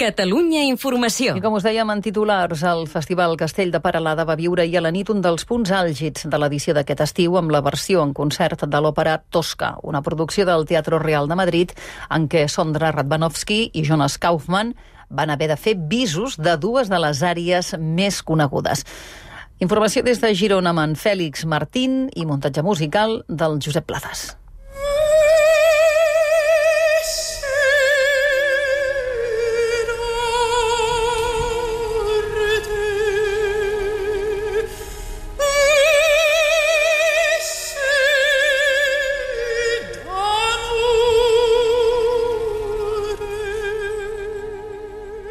Catalunya Informació. I com us dèiem en titulars, el Festival Castell de Paralada va viure i a la nit un dels punts àlgids de l'edició d'aquest estiu amb la versió en concert de l'òpera Tosca, una producció del Teatre Real de Madrid en què Sondra Radvanovski i Jonas Kaufmann van haver de fer visos de dues de les àrees més conegudes. Informació des de Girona amb en Fèlix Martín i muntatge musical del Josep Plazas.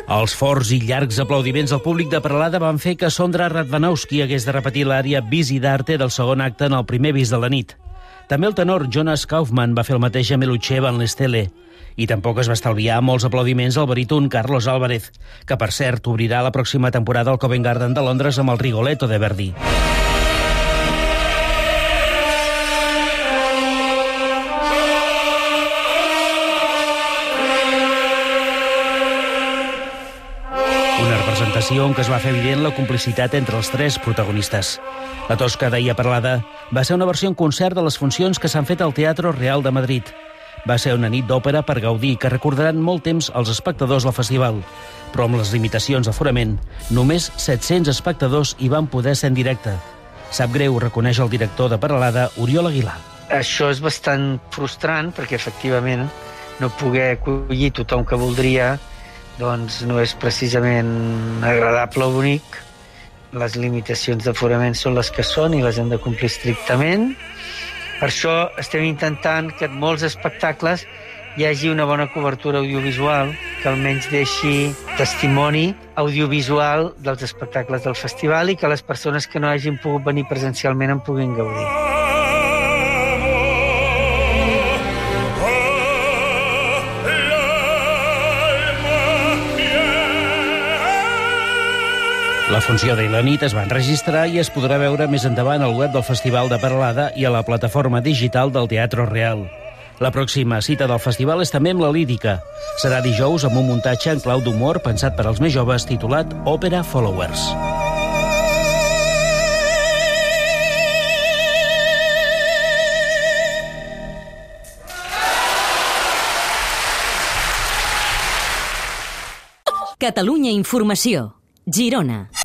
Els forts i llargs aplaudiments del públic de Peralada van fer que Sondra Radvanowski hagués de repetir l'àrea Visi d'Arte del segon acte en el primer vis de la nit. També el tenor Jonas Kaufmann va fer el mateix a Melucheva en l'Estele. I tampoc es va estalviar molts aplaudiments al baríton Carlos Álvarez, que per cert obrirà la pròxima temporada al Covent Garden de Londres amb el Rigoletto de Verdi. Representació en què es va fer evident la complicitat entre els tres protagonistes. La Tosca d'ahir parlada va ser una versió en concert de les funcions que s'han fet al Teatre Real de Madrid. Va ser una nit d'òpera per gaudir que recordaran molt temps els espectadors del festival. Però amb les limitacions d'aforament, només 700 espectadors hi van poder ser en directe. Sap greu, reconeix el director de Paralada, Oriol Aguilar. Això és bastant frustrant perquè efectivament no poder acollir tothom que voldria doncs no és precisament agradable o bonic. Les limitacions d'aforament són les que són i les hem de complir estrictament. Per això estem intentant que en molts espectacles hi hagi una bona cobertura audiovisual que almenys deixi testimoni audiovisual dels espectacles del festival i que les persones que no hagin pogut venir presencialment en puguin gaudir. La funció de la nit es va enregistrar i es podrà veure més endavant al web del Festival de Paralada i a la plataforma digital del Teatre Real. La pròxima cita del festival és també amb la lírica. Serà dijous amb un muntatge en clau d'humor pensat per als més joves titulat Òpera Followers. Catalunya Informació. Girona.